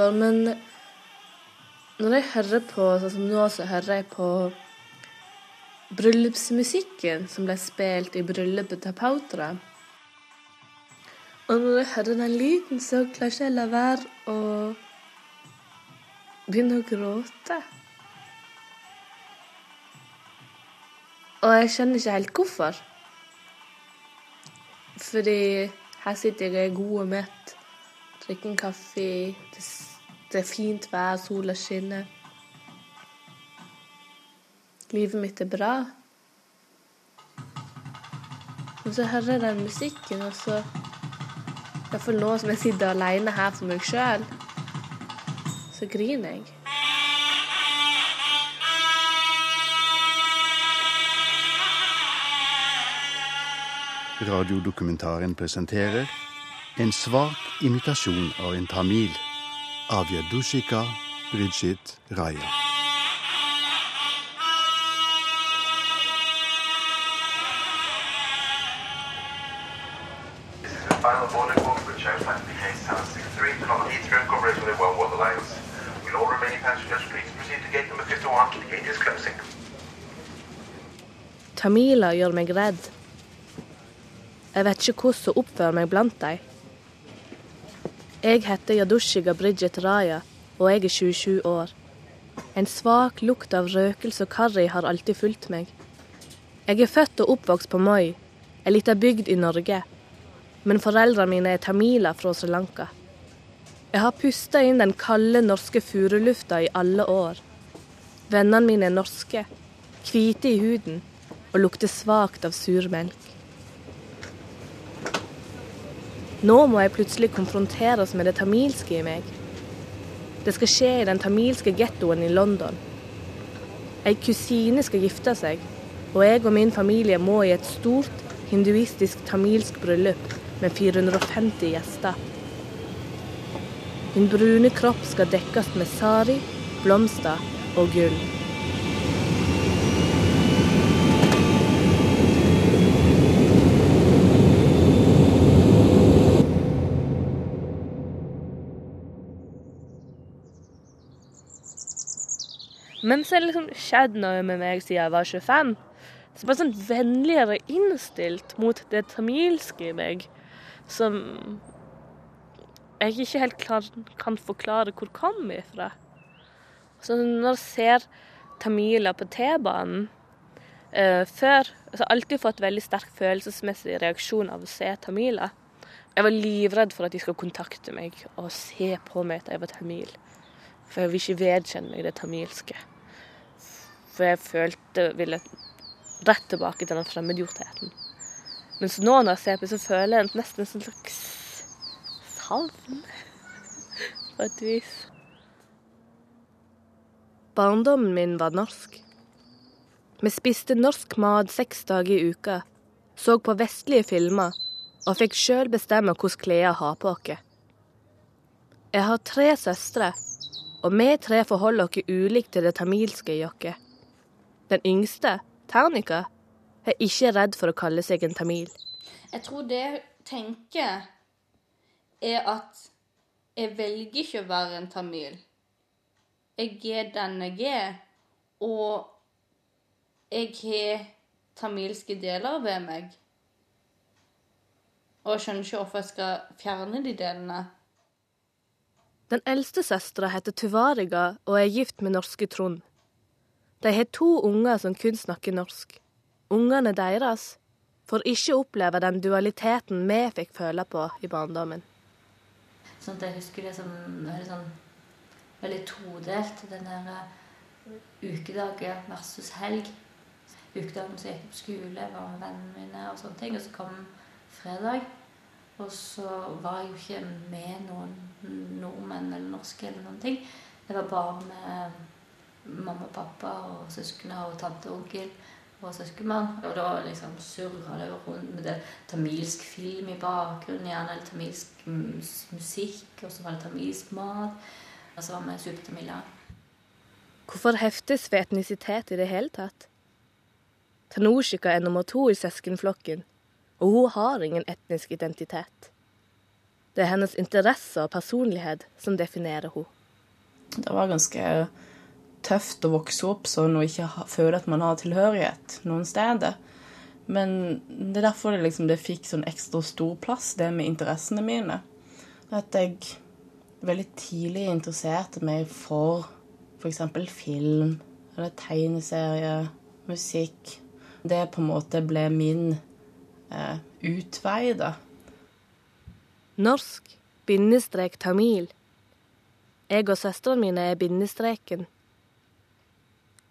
hvorfor, men når jeg hører på sånn som nå, så hører jeg på bryllupsmusikken som ble spilt i bryllupet til Pautra. Og når jeg hører den lyden, så klarer ikke jeg la være å begynne å gråte. Og jeg skjønner ikke helt hvorfor. Fordi her sitter jeg og er god og mett, drikker en kaffe, det, det er fint vær, sola skinner. Livet mitt er bra. Og så hører jeg den musikken, og så Iallfall nå som jeg sitter alene her for meg sjøl, så griner jeg. Radiodokumentaren presenterer en svak imitasjon av en tamil av Yadushika Bridget Raya. Tamila final boarding book which outlines the case Tower 63 from Heathrow coverage with one Water Lines. Will all remaining passengers please proceed to gate number 51? The gate is closing. Tamiler gjør meg redd. Jeg vet ikke hvordan som oppfører meg blant dem. Jeg heter Yadushiga Bridget Raya, og jeg er 27 år. En svak lukt av røkelse og karri har alltid fulgt meg. Jeg er født og oppvokst på Moi, ei lita bygd i Norge. Men foreldrene mine er tamiler fra Sri Lanka. Jeg har pusta inn den kalde norske furulufta i alle år. Vennene mine er norske, hvite i huden og lukter svakt av sur melk. Nå må jeg plutselig konfronteres med det tamilske i meg. Det skal skje i den tamilske gettoen i London. Ei kusine skal gifte seg, og jeg og min familie må i et stort hinduistisk tamilsk bryllup med 450 gjester. Min brune kropp skal dekkes med sari, blomster og gull. Men så er det liksom skjedd noe med meg siden jeg var 25. Så bare sånn vennligere innstilt mot det tamilske i meg, som jeg ikke helt klar, kan forklare hvor kom ifra. Så når jeg ser tamiler på T-banen eh, før altså alltid fått veldig sterk følelsesmessig reaksjon av å se tamiler. Jeg var livredd for at de skulle kontakte meg og se på meg at jeg var tamil. For jeg vil ikke vedkjenne meg det tamilske. For jeg følte ville rett tilbake til den fremmedgjortheten. Mens nå når jeg ser på, så føler jeg nesten en slags savn. På et vis. Barndommen min var norsk. Vi spiste norsk mat seks dager i uka, så på vestlige filmer og fikk sjøl bestemme hvilke klær har på oss. Jeg har tre søstre, og vi tre forholder oss ulikt til det tamilske i oss. Den yngste, Ternika, er ikke redd for å kalle seg en tamil. Jeg tror det jeg tenker, er at jeg velger ikke å være en tamil. Jeg er den jeg er, og jeg har tamilske deler ved meg. Og jeg skjønner ikke hvorfor jeg skal fjerne de delene. Den eldste søstera heter Tuvariga og er gift med norske Trond. De har to unger som kun snakker norsk. Ungene deres får ikke oppleve den dualiteten vi fikk føle på i barndommen. Sånn at jeg husker det som veldig sånn veldig todelt. Den der ukedagen versus helg. Ukedagen så gikk jeg på skole, var med vennene mine og sånne ting. Og så kom fredag, og så var jeg jo ikke med noen nordmenn eller norske eller noen ting. Jeg var bare med mamma og pappa og søsknene og tante og onkel og søskenbarn. Og da liksom surra det rundt med det tamilsk film i bakgrunnen, gjerne, eller tamilsk musikk, og så var det tamilsk mat. Og så var vi supertamiler. Hvorfor heftes ved etnisitet i det hele tatt? Tanushika er nummer to i søskenflokken, og hun har ingen etnisk identitet. Det er hennes interesse og personlighet som definerer henne. Det var ganske tøft å vokse opp sånn og ikke føle at man har tilhørighet noen steder. Men det er derfor det, liksom, det fikk sånn ekstra stor plass, det med interessene mine. At jeg veldig tidlig interesserte meg for f.eks. film eller tegneserie, musikk. Det på en måte ble min eh, utvei, da. Norsk bindestrek tamil. Jeg og søstrene mine er bindestreken.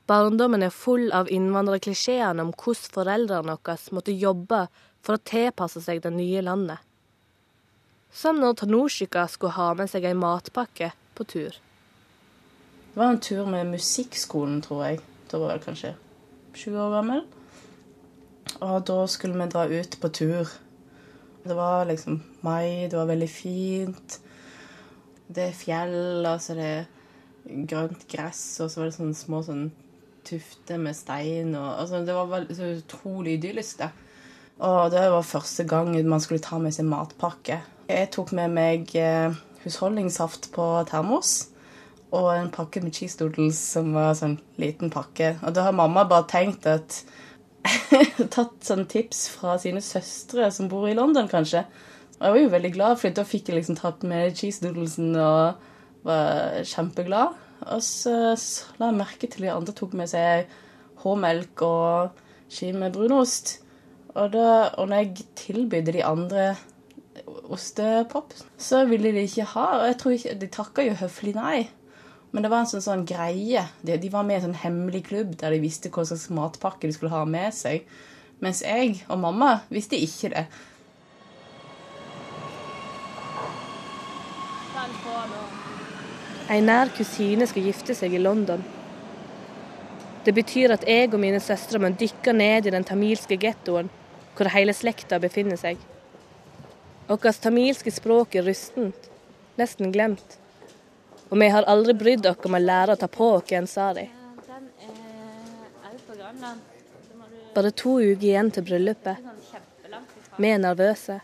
Barndommen er full av innvandrerklisjeene om hvordan foreldrene våre måtte jobbe for å tilpasse seg det nye landet. Som når Tanushika skulle ha med seg ei matpakke på tur. Det var en tur med musikkskolen, tror jeg. Da var jeg kanskje sju år gammel. Og da skulle vi dra ut på tur. Det var liksom mai, det var veldig fint. Det er fjell, altså det er grønt gress, og så var det sånne små sånn tufter med stein og Altså, det var veldig, så utrolig idyllisk, det. Og det var første gang man skulle ta med seg matpakke. Jeg tok med meg eh, husholdningssaft på termos og en pakke med cheese doodles som var sånn liten pakke. Og da har mamma bare tenkt at Tatt sånn tips fra sine søstre som bor i London, kanskje. Og jeg var jo veldig glad, for da fikk jeg liksom tatt med cheese doodlesen og var kjempeglad. Og så la jeg merke til de andre tok med seg H-melk og skive med brunost. Og, da, og når jeg tilbydde de andre ostepop, så ville de ikke ha. Og jeg tror ikke, De takka jo høflig nei. Men det var en sånn, sånn greie. De, de, var med i en sånn hemmelig klubb der de visste hva slags matpakke de skulle ha med seg. Mens jeg og mamma visste ikke det. En nær kusine skal gifte seg i London. Det betyr at jeg og mine søstre må dykke ned i den tamilske gettoen, hvor hele slekta befinner seg. Vårt tamilske språk er rustent, nesten glemt. Og vi har aldri brydd oss om å lære å ta på oss sari. Bare to uker igjen til bryllupet. Vi er nervøse.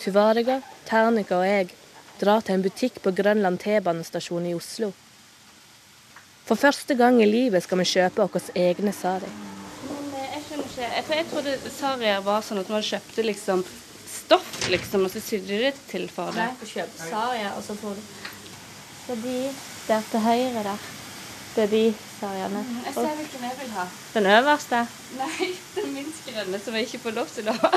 Tuvariga, Ternika og jeg drar til en butikk på Grønland T-banestasjon i Oslo. For første gang i livet skal vi kjøpe våre egne sari. Jeg skjønner ikke, for jeg trodde sarier var sånn at man kjøpte liksom stoff, liksom, og så sydde det til for det. Nei, du kjøper sarier, og så får du Det er de der til høyre der. Det er de sariene. Jeg ser hvilken jeg vil ha. Den øverste. Nei, den minst grønne som jeg ikke får lov til å ha.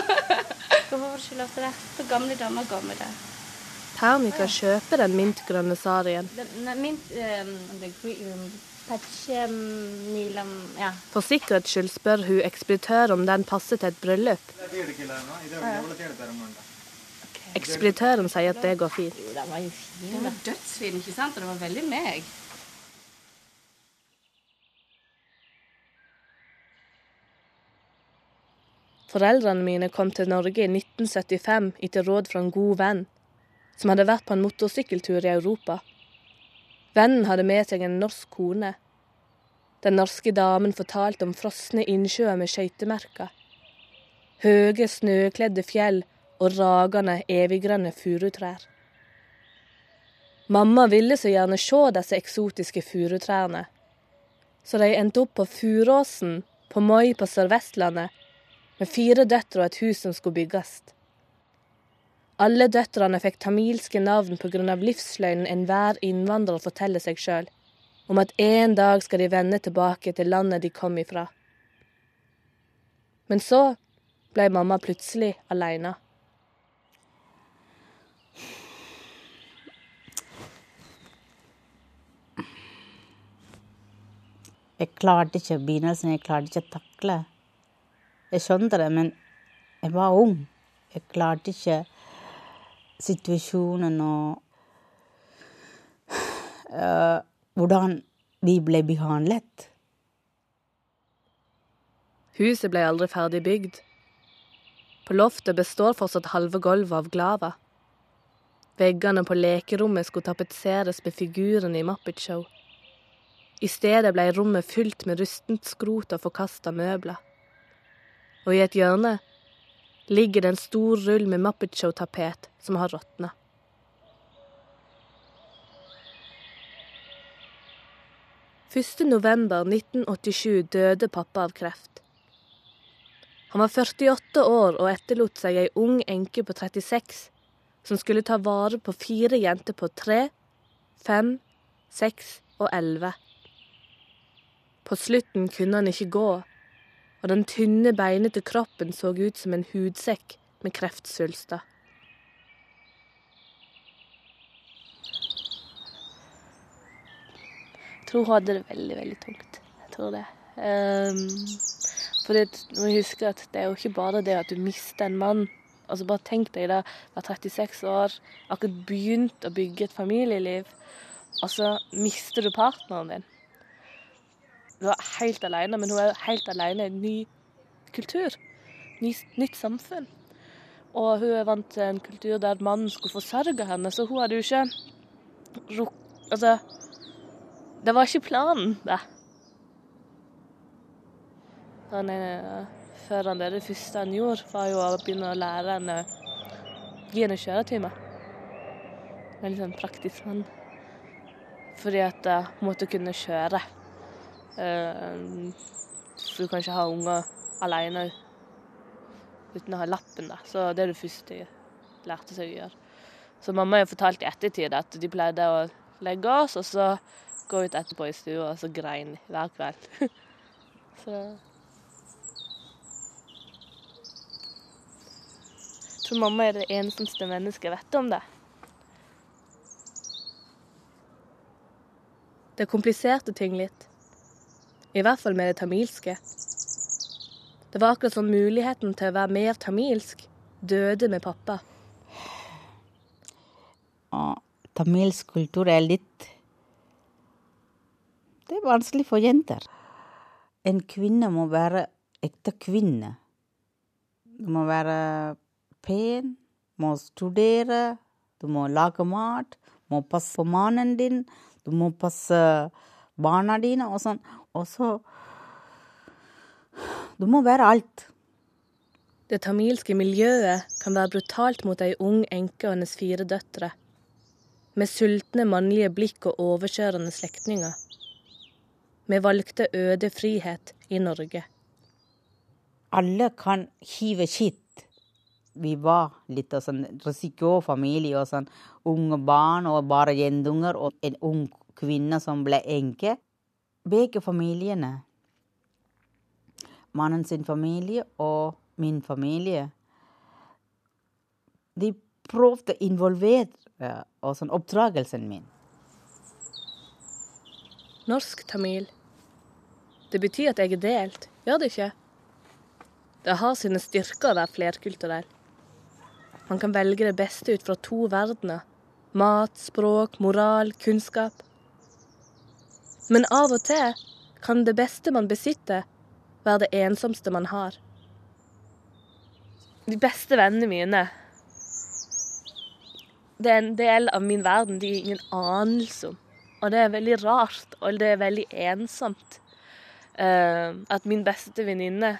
Hvorfor får du ikke lov til det? For gamle damer går med det. Ternika kjøper den mintgrønne sarien. Den mint um. For sikkerhets skyld spør hun ekspeditør om den passer til et bryllup. Ekspeditøren sier at det går fint. Jo, den var jo fin. Den var dødsfin, ikke sant? Og det var veldig meg. Foreldrene mine kom til Norge i 1975 etter råd fra en god venn, som hadde vært på en motorsykkeltur i Europa. Vennen hadde med seg en norsk kone. Den norske damen fortalte om frosne innsjøer med skøytemerker. Høye, snøkledde fjell og ragende, eviggrønne furutrær. Mamma ville så gjerne se disse eksotiske furutrærne, så de endte opp på Furåsen, på Moi på Sør-Vestlandet, med fire døtre og et hus som skulle bygges. Alle døtrene fikk tamilske navn pga. livsløgnen enhver innvandrer forteller seg sjøl, om at en dag skal de vende tilbake til landet de kom ifra. Men så ble mamma plutselig aleine. Jeg klarte ikke begynnelsen, jeg klarte ikke å takle. Jeg skjønte det, men jeg var ung. Jeg klarte ikke situasjonen og uh, hvordan vi ble behandlet. Huset ble aldri ferdig bygd. På loftet består fortsatt halve gulvet av glava. Veggene på lekerommet skulle tapetseres med figurene i Muppet Show. I stedet ble rommet fylt med rustent skrot og forkasta møbler. Og i et hjørne ligger det en stor rull med Muppet Show-tapet som har råtna. November 1987 døde pappa av kreft. Han var 48 år og etterlot seg ei ung enke på 36 som skulle ta vare på fire jenter på 3, 5, 6 og 11. På slutten kunne han ikke gå, og den tynne, beinete kroppen så ut som en hudsekk med kreftsvulster. Jeg tror hun hadde det veldig, veldig tungt. Jeg tror det. Um, for det, må huske at det er jo ikke bare det at du mister en mann. Altså Bare tenk deg da, være 36 år, akkurat begynt å bygge et familieliv, og så mister du partneren din. Du er helt alene, men hun er helt alene i en ny kultur. Ny, nytt samfunn. Og hun er vant til en kultur der mannen skulle forsørge henne, så hun hadde jo ikke ruk... Altså Det var ikke planen, det. Han før han det første han gjorde, var jo å begynne å lære henne Gi henne kjøretimer. Veldig sånn praktisk mann. Fordi at uh, hun måtte kunne kjøre. Uh, for du kan ikke ha unger alene uten å ha lappen, da. Så det er det første jeg lærte seg å gjøre. Så mamma har fortalt i ettertid at de pleide å legge oss, og så gå ut etterpå i stua, og så grein hver kveld. så Jeg tror mamma er det eneste mennesket jeg vet om det. Det kompliserte ting litt. I hvert fall med det tamilske. Det var akkurat som muligheten til å være mer tamilsk døde med pappa. Og tamilsk kultur er litt Det er vanskelig for jenter. En kvinne må være ekte kvinne. Du må være pen, må studere, du må lage mat, må passe på mannen din, du må passe barna dine og sånn. Og så Du må være alt. Det tamilske miljøet kan være brutalt mot ei ung enke og hennes fire døtre. Med sultne mannlige blikk og overkjørende slektninger. Vi valgte øde frihet i Norge. Alle kan hive skitt vi var litt av sånn risikofamilie og sånn unge barn og bare jentunger og en ung kvinne som ble enke. Begge familiene, mannen sin familie og min familie, de prøvde å involvere og sånn oppdragelsen min. Norsk-tamil. Det betyr at jeg er delt, gjør det ikke? Det har sine styrker å være flerkulturell. Man kan velge det beste ut fra to verdener. Mat, språk, moral, kunnskap. Men av og til kan det beste man besitter, være det ensomste man har. De beste vennene mine Det er en del av min verden de har ingen anelse om. Og det er veldig rart, og det er veldig ensomt. Uh, at min beste venninne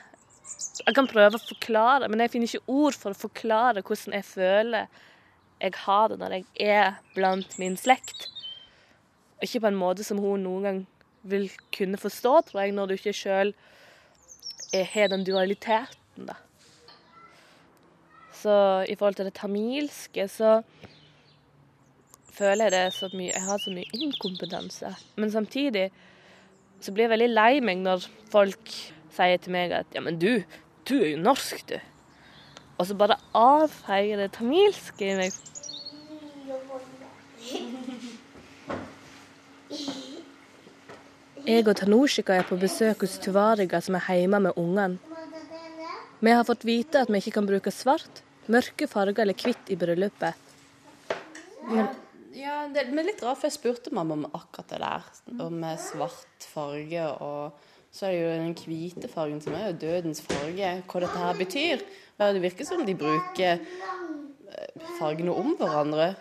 jeg kan prøve å forklare, men jeg finner ikke ord for å forklare hvordan jeg føler jeg har det når jeg er blant min slekt. Ikke på en måte som hun noen gang vil kunne forstå, tror jeg, når du ikke sjøl har den dualiteten, da. Så i forhold til det tamilske, så føler jeg det så mye Jeg har så mye inkompetanse. Men samtidig så blir jeg veldig lei meg når folk sier til meg at ja, men du, du er jo norsk, du. Og så bare avfeier det tamilske i meg. Jeg og Tanushika er på besøk hos Tuvariga, som er hjemme med ungene. Vi har fått vite at vi ikke kan bruke svart, mørke farger eller hvitt i bryllupet. Men, ja, det er litt rart, for jeg spurte mamma om akkurat det der. Om svart farge og så er det jo den hvite fargen som er jo dødens farge. Hva dette her betyr. Det virker som de bruker eh, fargene om hverandre.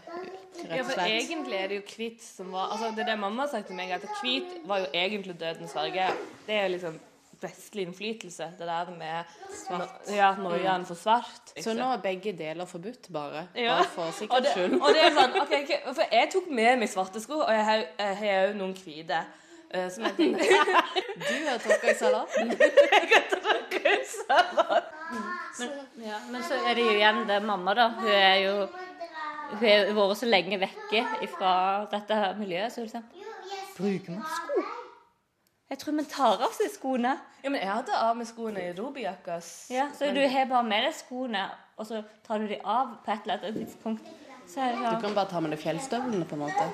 Ja, for egentlig er det jo hvit som var altså Det er det mamma har sagt til meg, at hvit var jo egentlig dødens farge. Det er jo liksom vestlig innflytelse. Det der med svart. Ja, noiaen for svart. Så nå er begge deler forbudt, bare? Ja. Bare for Og sikkerhets skyld? og det er sånn, ok, okay, for jeg tok med meg svarte sko, og jeg har jeg òg noen hvite. eh, Som jeg tenkte Du har tråkka i salaten? Ja, men så er det jo igjen det mamma, da. Hun er jo Hun har vært så lenge vekke fra dette miljøet, så hun sier Bruker man sko? Jeg tror vi tar av seg skoene. Ja, men jeg hadde av meg skoene i Robijakka. Ja, så men- du har bare med deg skoene, og så tar du dem av på et eller annet tidspunkt. Så er det Du sånn kan bare ta med deg fjellstøvlene, på en måte.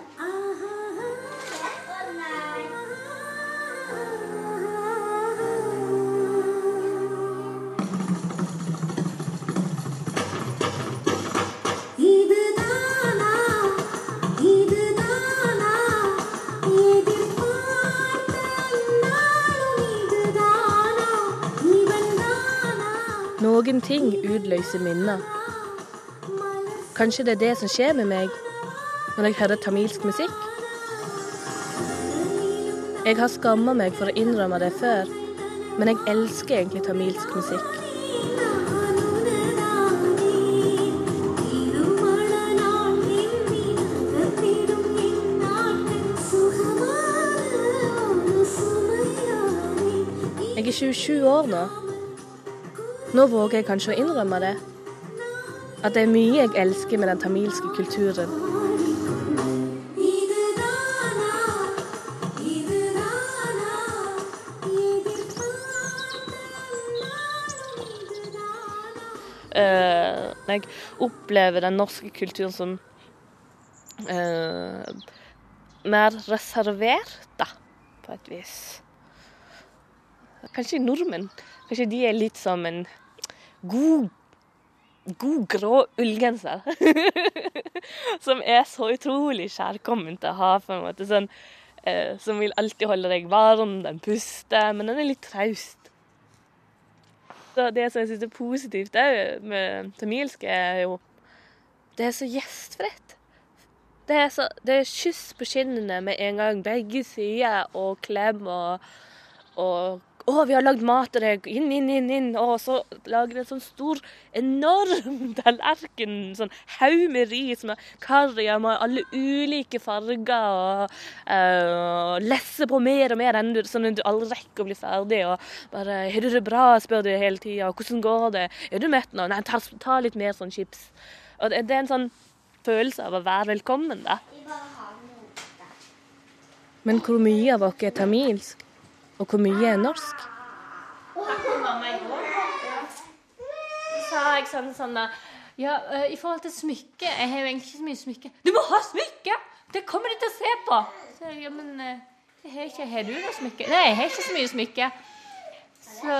Noen ting utløser minner. Kanskje det er det som skjer med meg når jeg hører tamilsk musikk? Jeg har skamma meg for å innrømme det før, men jeg elsker egentlig tamilsk musikk. Jeg er 27 år nå. Nå våger jeg kanskje å innrømme det. At det er mye jeg elsker med den tamilske kulturen. Uh, jeg opplever den norske kulturen som uh, mer reservert, da, på et vis. Kanskje nordmenn. Kanskje de er litt som en god God grå ullgenser. som er så utrolig kjærkommen til å ha. på en måte sånn, eh, Som vil alltid holde deg varm, den puster, men den er litt traust. Så Det som jeg syns er positivt òg med tamilsk, er jo Det er så gjestfritt. Det er, så, det er kyss på kinnene med en gang, begge sider, og klem og, og å, vi har lagd mat til deg. Inn, inn, inn. inn. Og så lager de en sånn stor, enorm tallerken. Sånn haug med ris med karri med alle ulike farger. Og uh, lesser på mer og mer, enn du, sånn at du aldri rekker å bli ferdig. Og bare 'Har du det bra?' spør du hele tida. 'Hvordan går det?' 'Er du mett nå?' 'Nei, ta, ta litt mer sånn chips'. Og det, det er en sånn følelse av å være velkommen, da. Men hvor mye av oss er tamilsk? Og hvor mye er norsk? Så sa jeg sånn sånn Ja, eh, i forhold til smykke Jeg har jo egentlig ikke så mye smykke. Du må ha smykke! Det kommer de til å se på! Så jeg, ja, men eh, jeg har ikke Har du noe smykke? Nei, jeg har ikke så mye smykke. Så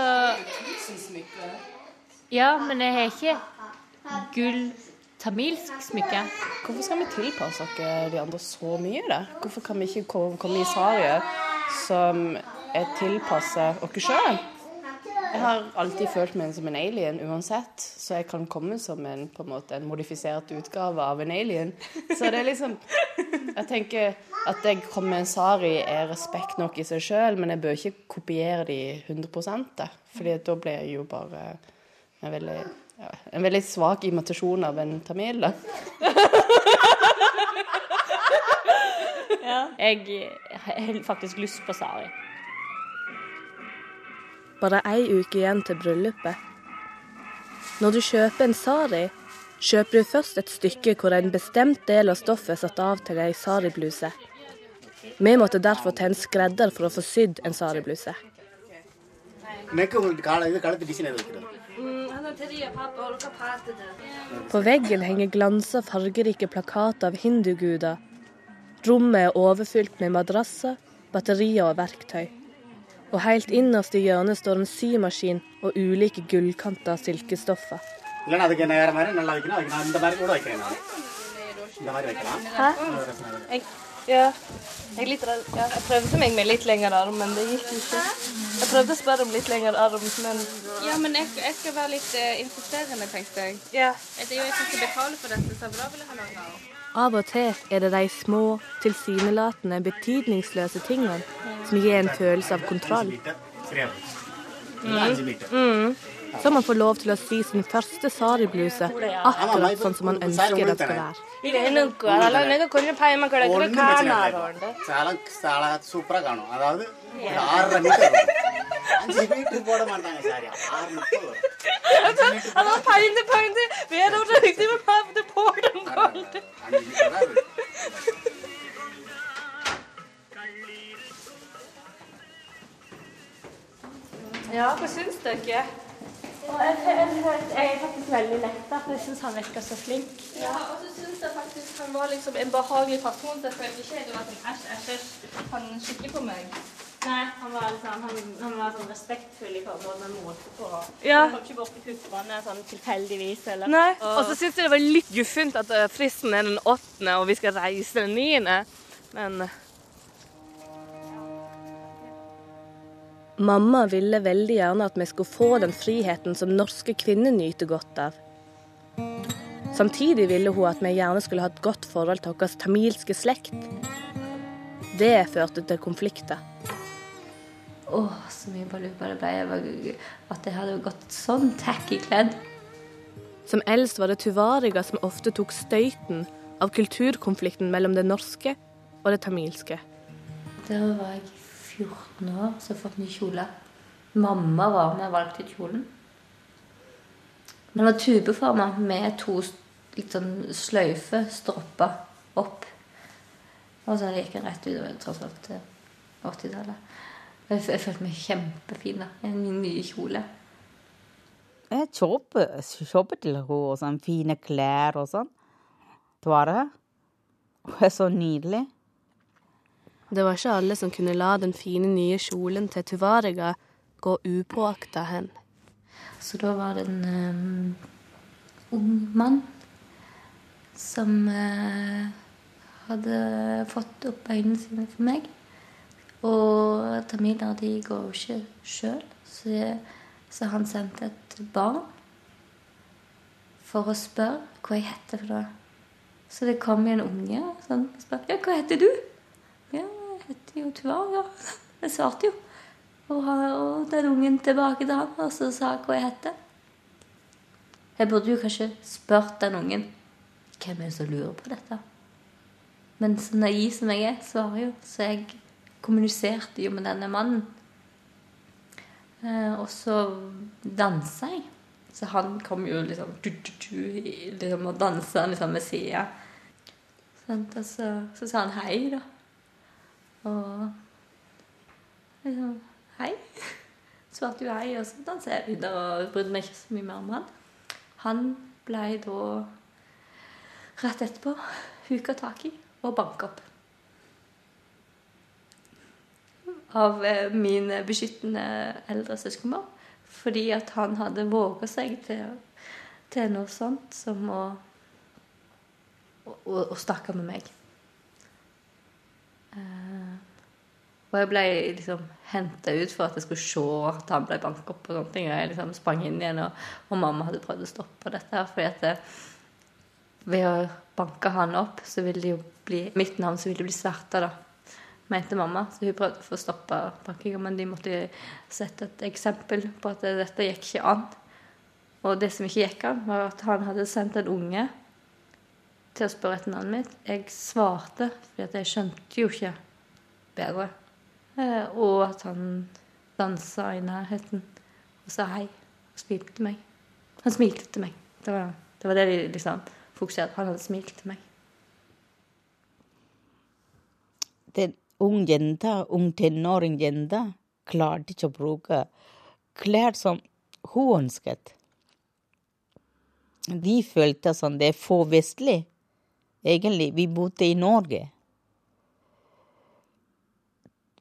Ja, men jeg har ikke gull tamilsk smykke. Hvorfor skal vi tilpasse oss de andre så mye, da? Hvorfor kan vi ikke komme i sarier som er tilpassa oss sjøl? Jeg har alltid følt meg som en alien uansett, så jeg kan komme som en, på en, måte, en modifisert utgave av en alien. Så det er liksom Jeg tenker at jeg kommer med en sari er respekt nok i seg sjøl, men jeg bør ikke kopiere de 100 da. Fordi da blir jeg jo bare en veldig, ja, en veldig svak imitasjon av en tamil. da. Jeg har faktisk lyst på sari bare ei uke igjen til bryllupet. Når du kjøper en sari, kjøper du først et stykke hvor en bestemt del av stoffet er satt av til ei saribluse. Vi måtte derfor til en skredder for å få sydd en saribluse. På veggen henger glansa fargerike plakater av hinduguder. Rommet er overfylt med madrasser, batterier og verktøy og helt innerst i hjørnet står en symaskin og ulike gullkanta silkestoffer. Hæ? Jeg, ja. jeg, litt, ja. jeg, prøvde meg med litt lengre arm, men det gikk ikke. Jeg prøvde å spørre om litt lengre arm, men Ja, men jeg, jeg skal være litt uh, insisterende, tenkte jeg. Ja. Jeg, jeg, jeg skal betale for dette, så da vil jeg ha lang arm. Av og til er det de små, tilsynelatende betydningsløse tingene som gir en følelse av kontroll. Mm. Mm. Så man får lov til å sy si sin første saribluse akkurat sånn som man ønsker det skal være. ஆறு மணிக்கு அஞ்சு மீட்டர் போட மாட்டாங்க சாரி ஆறு முப்பது அதான் பயந்து பயந்து வேற ஒரு விஷயம் பார்த்து போடும் Ja, hva syns dere? Jeg, jeg, jeg er faktisk veldig letta, for jeg syns han virker så flink. Ja, og så syns jeg faktisk han var liksom en behagelig person. Så jeg følte ikke at han var sånn æsj, æsj, æsj, han kikker på meg. Nei, han var, liksom, han, han var sånn respektfull i forhold med måte på Ja. Han kom ikke bort til puppene sånn tilfeldigvis. Eller. Nei. Og så syns jeg det var litt guffent at eh, fristen er den åttende, og vi skal reise den niende. Men eh. Mamma ville veldig gjerne at vi skulle få den friheten som norske kvinner nyter godt av. Samtidig ville hun at vi gjerne skulle ha et godt forhold til vår tamilske slekt. Det førte til konflikter. Åh, så mye baluba det ble. Jeg var, at jeg hadde gått sånn tacky kledd. Som eldst var det Tuvariga som ofte tok støyten av kulturkonflikten mellom det norske og det tamilske. Da var jeg 14 år, så jeg fått ny kjole. Mamma var med og valgte ut kjolen. Den var tubeforma med to litt sånn sløyfe stropper opp. Og så gikk den rett utover tross til 80-tallet. Jeg, jeg følte meg kjempefin da, i min nye kjole. Jeg kjøper, kjøper til henne og sånn fine klær og sånn. Tvare. Hun er så nydelig. Det var ikke alle som kunne la den fine nye kjolen til Tuvariga gå upåakta hen. Så da var det en um, ung mann som uh, hadde fått opp øynene sine for meg. Og tamiler de går jo ikke sjøl, så, så han sendte et barn for å spørre hva jeg heter for noe. Så det kom en unge sånn, og spør ja, hva heter du? Ja, jeg heter jo Tuvar, ja. Jeg svarte jo. Og, og den ungen tilbake til han, og så sa hva jeg heter. Jeg burde jo kanskje spurt den ungen hvem er det som lurer på dette. Men så naiv som jeg er, svarer jo. Så jeg kommuniserte jo med denne mannen. Eh, og så dansa jeg. Så han kom jo liksom, du, du, du, liksom og dansa liksom ved sida. Og så, så sa han hei, da. Og liksom Hei. Svarte jo hei, og så dansa jeg videre og brydde meg ikke så mye mer om han. Han blei da rett etterpå huka tak i og banka opp. Av min mine beskyttende eldre søskenbarn. Fordi at han hadde våga seg til, til noe sånt som å, å, å, snakke med meg. Eh, og jeg ble liksom henta ut for at jeg skulle se at han ble banket opp. og sånne ting. Og jeg liksom sprang inn igjen, og, og mamma hadde prøvd å stoppe dette. her, fordi at det, ved å banke han opp, så ville det jo bli mitt navn så ville det bli sverta, da. Mente mamma. Så hun prøvde å få stoppa bankinga, men de måtte sette et eksempel på at dette gikk ikke an. Og det som ikke gikk an, var at han hadde sendt en unge til å spørre etter navnet mitt. Jeg svarte, for jeg skjønte jo ikke bedre. Eh, og at han dansa i nærheten og sa hei og smilte til meg. Han smilte til meg. Det var det, var det de liksom fokuserte på. Han hadde smilt til meg. Den ung jente, ung tenåring jente, klarte ikke å bruke klær som hun ønsket. De følte som det er for vestlig. Egentlig, vi bodde i Norge.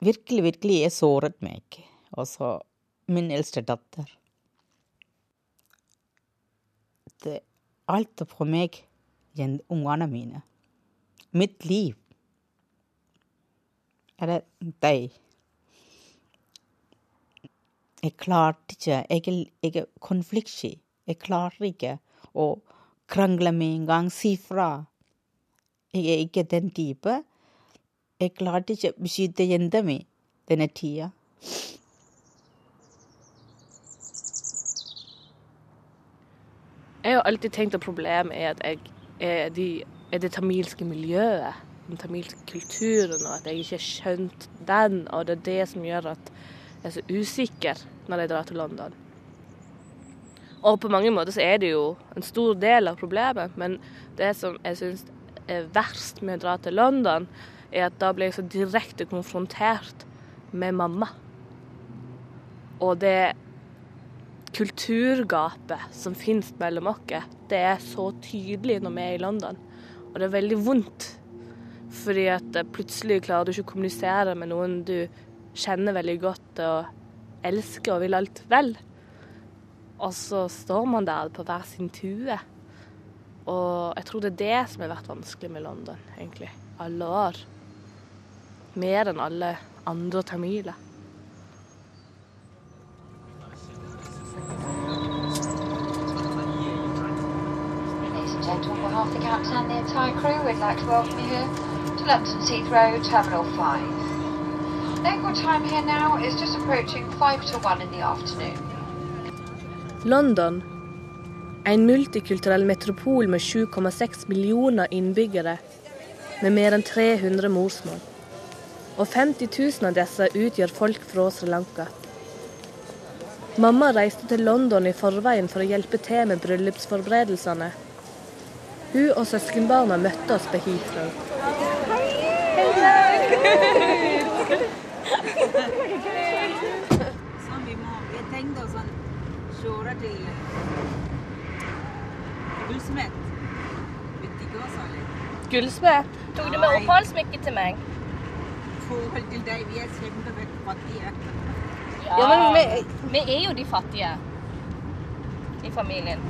Virkelig, virkelig, jeg såret meg. Altså, min eldste datter. Det alt er for meg, ungene mine. Mitt liv. Eller de. Jeg klarte ikke Jeg, jeg er konfliktsky. Jeg klarer ikke å krangle med en gang, si fra. Jeg er ikke den type. Jeg klarte ikke å beskytte jenta mi denne tida. Jeg har alltid tenkt at problemet er at jeg er, de, er det tamilske miljøet den tamilske kulturen, og at jeg ikke har skjønt den. Og det er det som gjør at jeg er så usikker når jeg drar til London. Og på mange måter så er det jo en stor del av problemet, men det som jeg syns er verst med å dra til London, er at da blir jeg så direkte konfrontert med mamma. Og det kulturgapet som finnes mellom oss, det er så tydelig når vi er i London. Og det er veldig vondt. Fordi at plutselig klarer du ikke å kommunisere med noen du kjenner veldig godt og elsker og vil alt vel. Og så står man der på hver sin tue. Og jeg tror det er det som har vært vanskelig med London, egentlig. Alle år. Mer enn alle andre tamiler. Ladies and gentlemen, on behalf of the captain and the entire crew, we'd like to welcome you here London Heathrow Terminal 5. Local time here now is just approaching 5 to 1 in the afternoon. London, en multikulturell metropol med 7,6 millioner innbyggere, med mer enn 300 morsmål. Og 50 000 av disse utgjør folk fra Sri Lanka. Mamma reiste til London i forveien for å hjelpe til med bryllupsforberedelsene. Hun og søskenbarna møtte oss på Heathrow. Sånn, vi må, vi tenkte å sånn, kjøre til gullsmed. Også litt. Gullsmed, tok du med Nei. oppholdssmykke til meg? Forhold til deg, vi er kjempefattige. Ja, men vi, vi er jo de fattige i familien.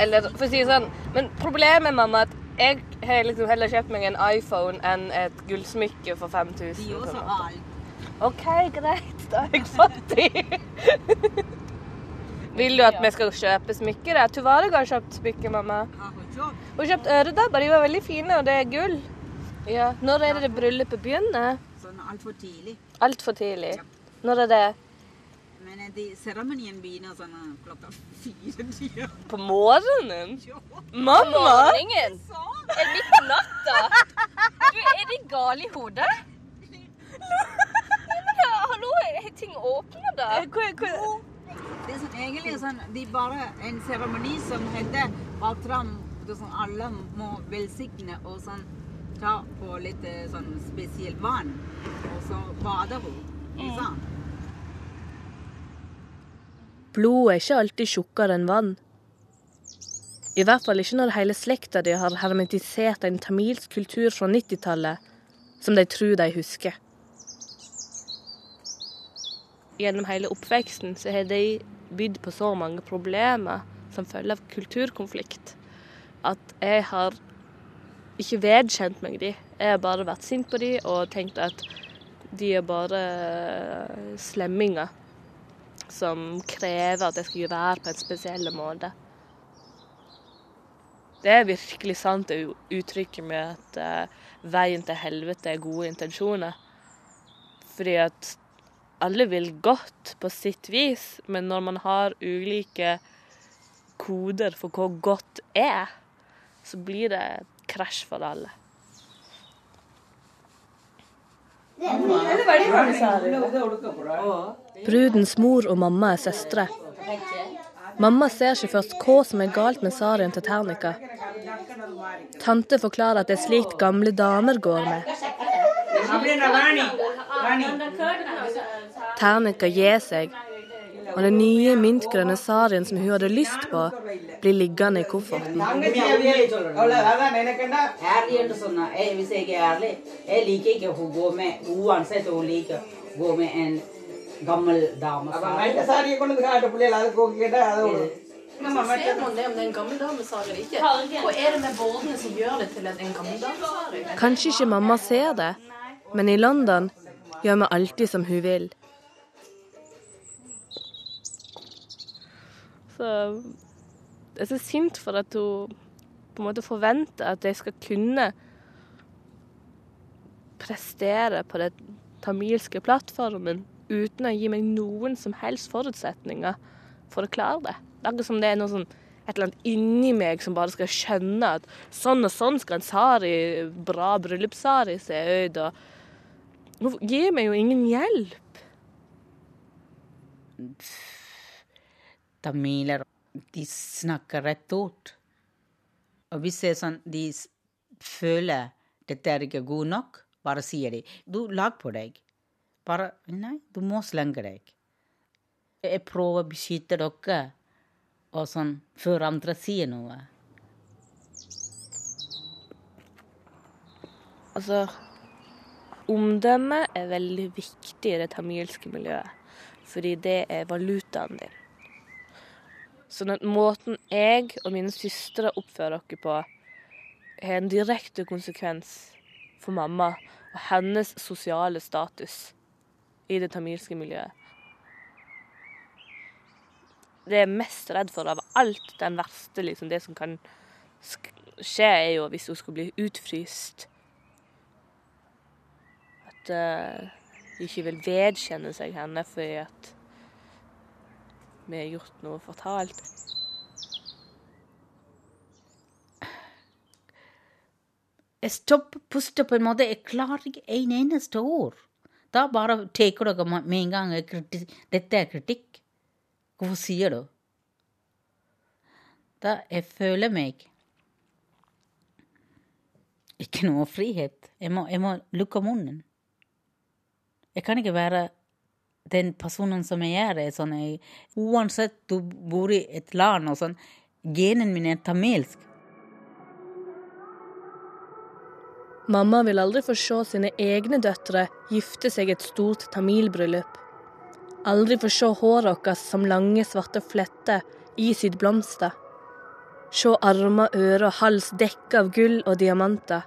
Eller for å si det sånn, men problemet, mamma, at jeg har liksom heller kjøpt meg en iPhone enn et gullsmykke for 5000. De gjør også alt. OK, greit. Da er jeg fattig. Vil du at vi skal kjøpe smykker? da? Tuvarig har kjøpt smykke, mamma. Har hun har kjøpt øredobber. De var veldig fine, og det er gull. Ja. Når er det det bryllupet begynner? Sånn altfor tidlig. Altfor tidlig. Når er det? Men eh, de, seremonien begynner sånn eh, klokka fire. På morgenen? Om Mamma! Morgenen? Er det midt på natta? Du, er de gale i hodet? Nei, men hallo, er ting åpne da? Det er sånn, egentlig sånn, de bare en seremoni som heter Batram. det sånn, alle må velsigne og sånn, ta på litt eh, sånn spesielt vann, og så bader hun. Ikke sant? Blodet er ikke alltid tjukkere enn vann. I hvert fall ikke når hele slekta di har hermetisert en tamilsk kultur fra 90-tallet som de tror de husker. Gjennom hele oppveksten så har de bydd på så mange problemer som følge av kulturkonflikt at jeg har ikke vedkjent meg de. Jeg har bare vært sint på de og tenkt at de er bare slemminger som krever at jeg skal være på en spesiell måte. Det er virkelig sant det uttrykket med at uh, veien til helvete er gode intensjoner. Fordi at alle vil godt på sitt vis, men når man har ulike koder for hva godt er, så blir det krasj for alle. Brudens mor og mamma er søstre. Mamma ser ikke først hva som er galt med sarien til Ternika. Tante forklarer at det er slikt gamle damer går med. Ternika gir seg, og den nye mintgrønne sarien som hun hadde lyst på, blir liggende i kofferten. Ærlig eller sånn, jeg, hvis jeg er ærlig, jeg liker ikke å gå med, uansett hun liker, gå med en gammel dame. Ser man det om det er en gammel eller ikke? Hva er det med bordene som gjør det til en gammel? Kanskje ikke mamma ser det, men i London gjør vi alltid som hun vil. Så jeg er så sint for at hun på en måte forventer at jeg skal kunne prestere på den tamilske plattformen uten å gi meg noen som helst forutsetninger for å klare det. Akkurat som det er noe sånn et eller annet inni meg som bare skal skjønne at sånn og sånn skal en sari, bra bryllupssari se ut. Og hun gir meg jo ingen hjelp. Tamiler, de snakker rett ut. Og hvis det er sånn de føler dette er ikke god nok, bare sier de du lag på deg. Bare nei, du må slenge deg. Jeg prøver å beskytte dere, og sånn før andre sier noe. Altså Omdømme er veldig viktig i det tamilske miljøet, fordi det er valutaen din. Sånn at måten jeg og mine søstre oppfører dere på, har en direkte konsekvens for mamma og hennes sosiale status i det tamilske miljøet. Det jeg er mest redd for av alt, den verste, liksom, det som kan skje, er jo hvis hun skulle bli utfryst. At eh, de ikke vil vedkjenne seg henne fordi at vi har gjort noe fortalt. Jeg stopper puster på en måte, jeg klarer ikke en eneste ord. Da bare tar dere med en gang dette er kritikk. Hvorfor sier du? Da jeg føler meg ikke noe frihet. Jeg må, jeg må lukke munnen. Jeg kan ikke være den personen som jeg er. er Sånn, jeg, uansett du bor i et land og sånn, genen min er tamilsk. Mamma vil aldri få se sine egne døtre gifte seg et stort tamilbryllup. Aldri få se håret vårt som lange, svarte fletter i sitt blomster. Se armer, ører og hals dekket av gull og diamanter.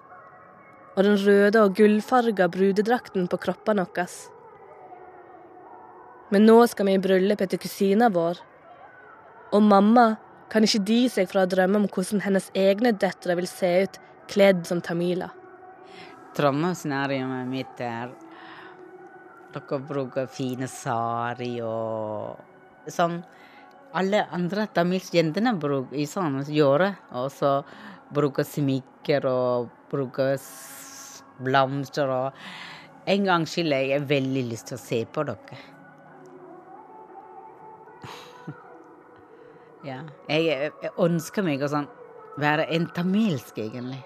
Og den røde og gullfarga brudedrakten på kroppene våre. Men nå skal vi i bryllupet til kusina vår. Og mamma kan ikke dy seg fra å drømme om hvordan hennes egne døtre vil se ut kledd som tamiler. Drømmescenarioet mitt er dere bruker fine sari og sånn alle andre tamilske jentene bruker i sånn gjøre. Og så bruker smykker og bruker blomster og En gang skylder jeg veldig lyst til å se på dere. Ja. Jeg, jeg ønsker meg å sånn være en tamilsk, egentlig.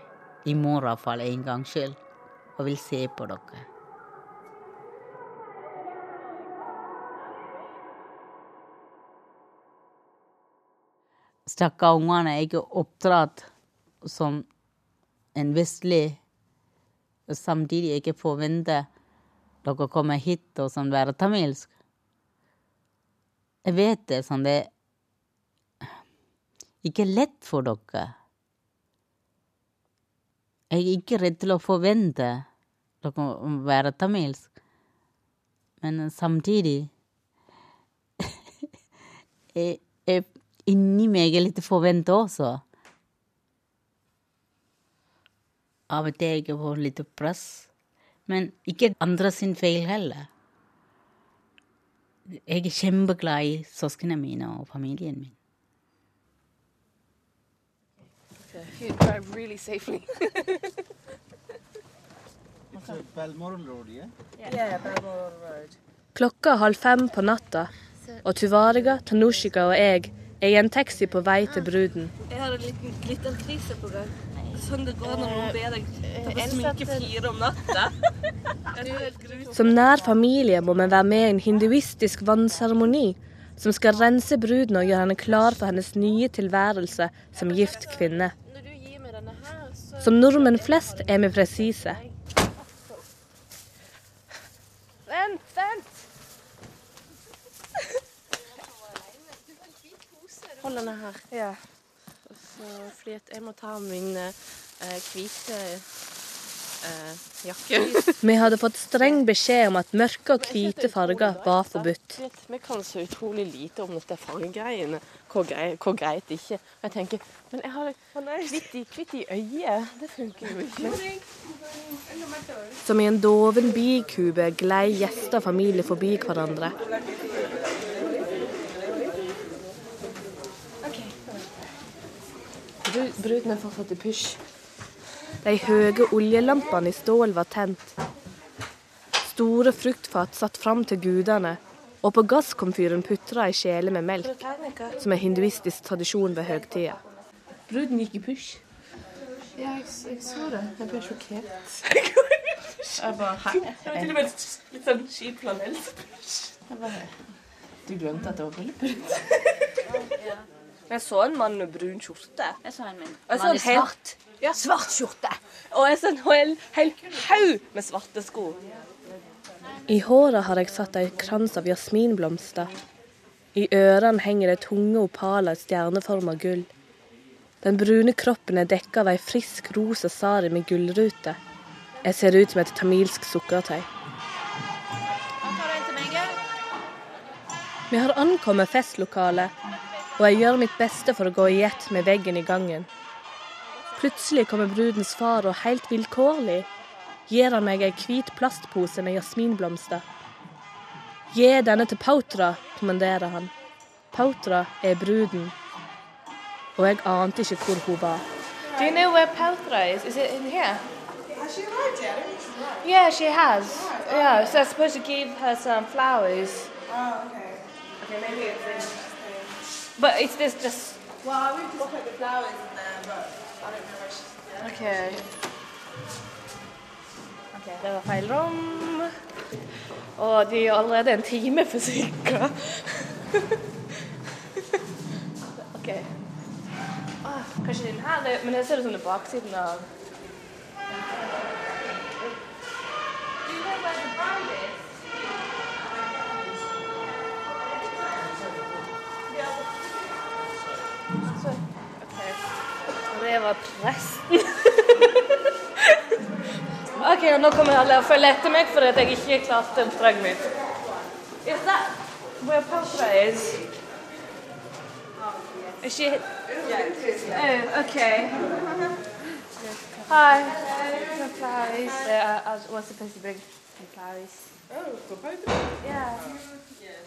I morgen iallfall, en gang skyld. Og vil se på dere. Stakkar ungene er ikke oppdratt som en vestlig og Samtidig ikke forventer dere kommer hit og sånn være tamilsk. Jeg vet det, sånn det er ikke lett for dere. Jeg er ikke redd til å forvente dere å være tamilsk. Men samtidig jeg, jeg, Inni meg er litt forventa også. Av og til jeg får litt press. Men ikke andre sin feil heller. Jeg er kjempeglad i søsknene mine og familien min. You drive really safely. Road, yeah? Yeah, Balmoral Klokka er halv fem på natta, og Tuvariga, Tanushika og jeg er i en taxi på vei til bruden. Jeg har en liten glitterkrise på gang. Sånn det går når noen ber deg ta på sminke fire om natta. Som nær familie må vi være med i en hinduistisk vannseremoni som skal rense bruden og gjøre henne klar for hennes nye tilværelse som gift kvinne. Som nordmenn flest er vi presise. Vent, vent! Hold denne her. Ja. Så, fordi at jeg må ta min eh, hvite eh, jakke. Vi hadde fått streng beskjed om at mørke og hvite farger var forbudt. Vi kan så utrolig lite om dette fargegreiene. Hvor, grei, hvor greit ikke. Og jeg tenker Men jeg har hvitt i, hvitt i øyet. Det funker jo ikke. Som i en doven bikube glei gjester og familie forbi hverandre. Bruden er fortsatt i pysj. De høye oljelampene i stål var tent. Store fruktfat satt fram til gudene, og på gasskomfyren putra ei kjele med melk, som er hinduistisk tradisjon ved høgtida. Bruden gikk i pysj. Ja, jeg, jeg så det. Jeg ble sjokkert. Jeg bare, hæ? Det var til og med litt sånn kjip flanellspysj. Du glemte at det var bryllup? Jeg så en mann med brun skjorte. Jeg så en mann Jeg så en i svart. Ja, svart skjorte. Og en hel, hel haug med svarte sko. I håret har jeg satt en krans av jasminblomster. I ørene henger det tunge opaler i stjerneforma gull. Den brune kroppen er dekka av ei frisk rosa sari med gullrute. Jeg ser ut som et tamilsk sukkertøy. Vi har ankommet festlokalet, og jeg gjør mitt beste for å gå i ett med veggen i gangen. Plutselig kommer brudens far, og helt vilkårlig gir han meg ei hvit plastpose med jasminblomster. Gi denne til Pautra, kommanderer han. Pautra er bruden, og jeg ante ikke hvor hun var. Do you know where Pautra is? Is it in here? Has she arrived yet? I. Yeah, she has. Yeah, so I'm supposed to give her some flowers. Oh, okay. Okay, maybe it's in. But it's this just... Well, we just put the flowers in there, Okay. Ok, Det var feil rom. Og de er allerede en time forsinka. OK. Ah, kanskje den her er Men jeg ser det som det er baksiden av Var presten. OK, og nå kommer alle og følger etter meg fordi jeg ikke klarte oppdraget mitt. Is that where Papa is? Is she... Oh, okay. Hi. Some flowers. Uh, I was supposed to bring.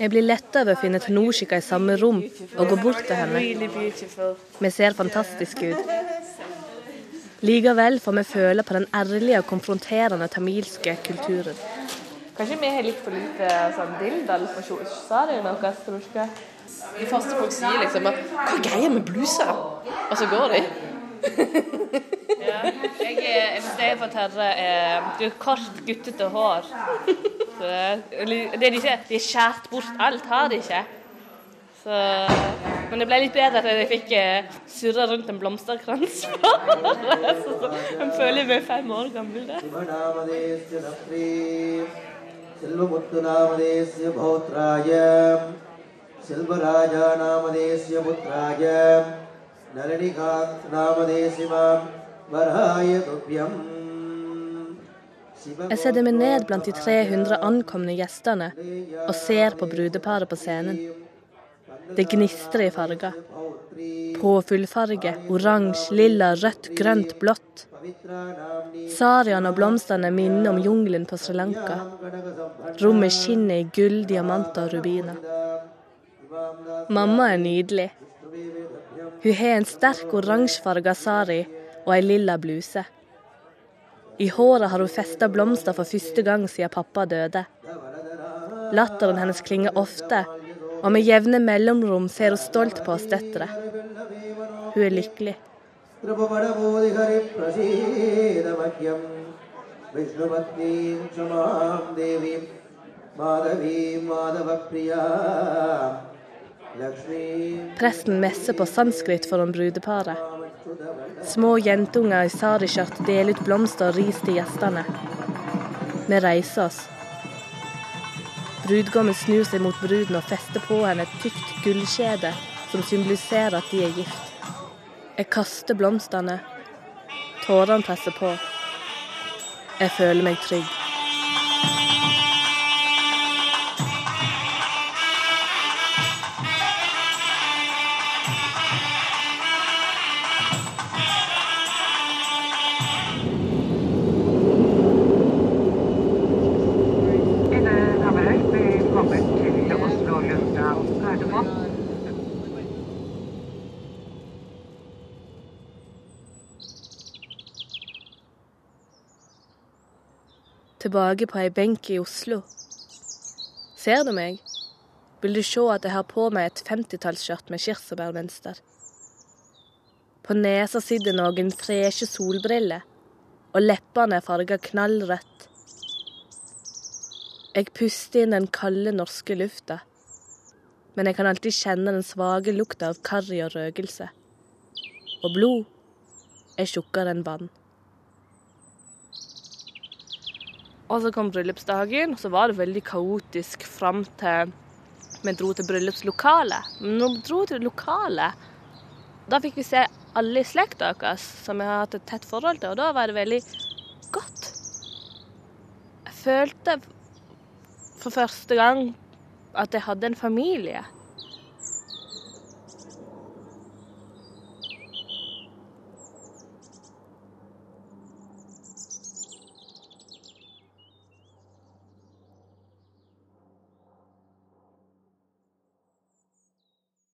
Jeg blir letta over å finne Tanoshika i samme rom og gå bort til henne. Vi ser fantastiske ut. Likevel får vi føle på den ærlige og konfronterende tamilske kulturen. Kanskje vi har litt for lite sånn dildal for sarien vår, Tanoshika? De første folk sier liksom at, Hva er greia med bluser? Og så går de. Ja. Jeg er, hvis jeg får tørre, er du har kort, guttete hår. Så, det er ikke, de har skjært bort alt, har de ikke. Så, men det ble litt bedre at jeg fikk eh, surra rundt en blomsterkrans. så, så, jeg føler meg fem år gammel. der. शिवनामदेस्य नप्रे सिल्वमुत्तुनामदेस्य भौत्राय सिल्वराजानामदेस्य पुत्राय नलिनिकान्तनामदेस्य मां वराय तुभ्यम् Jeg setter meg ned blant de 300 ankomne gjestene og ser på brudeparet på scenen. Det gnistrer i farger. Påfyllfarge, oransje, lilla, rødt, grønt, blått. Sariaen og blomstene minner om jungelen på Sri Lanka. Rommet skinner i gull, diamanter og rubiner. Mamma er nydelig. Hun har en sterk oransjefarga sari og ei lilla bluse. I håret har hun festa blomster for første gang siden pappa døde. Latteren hennes klinger ofte, og med jevne mellomrom ser hun stolt på oss døtre. Hun er lykkelig. Vishnu Presten messer på sanskrit foran brudeparet. Små jentunger i sariskjørt deler ut blomster og ris til gjestene. Vi reiser oss. Brudgommen snur seg mot bruden og fester på henne et tykt gullkjede som symboliserer at de er gift. Jeg kaster blomstene. Tårene presser på. Jeg føler meg trygg. Tilbake på ei benk i Oslo. Ser du meg? Vil du se at jeg har på meg et femtitallsskjørt med kirsebærmønster? På nesa sitter noen freshe solbriller, og leppene er farga knallrødt. Jeg puster inn den kalde norske lufta, men jeg kan alltid kjenne den svake lukta av karri og røkelse. Og blod er tjukkere enn vann. Og så kom bryllupsdagen, og så var det veldig kaotisk fram til vi dro til bryllupslokalet. Men når vi dro til lokalet, da fikk vi se alle i slekta vår som vi har hatt et tett forhold til, og da var det veldig godt. Jeg følte for første gang at jeg hadde en familie.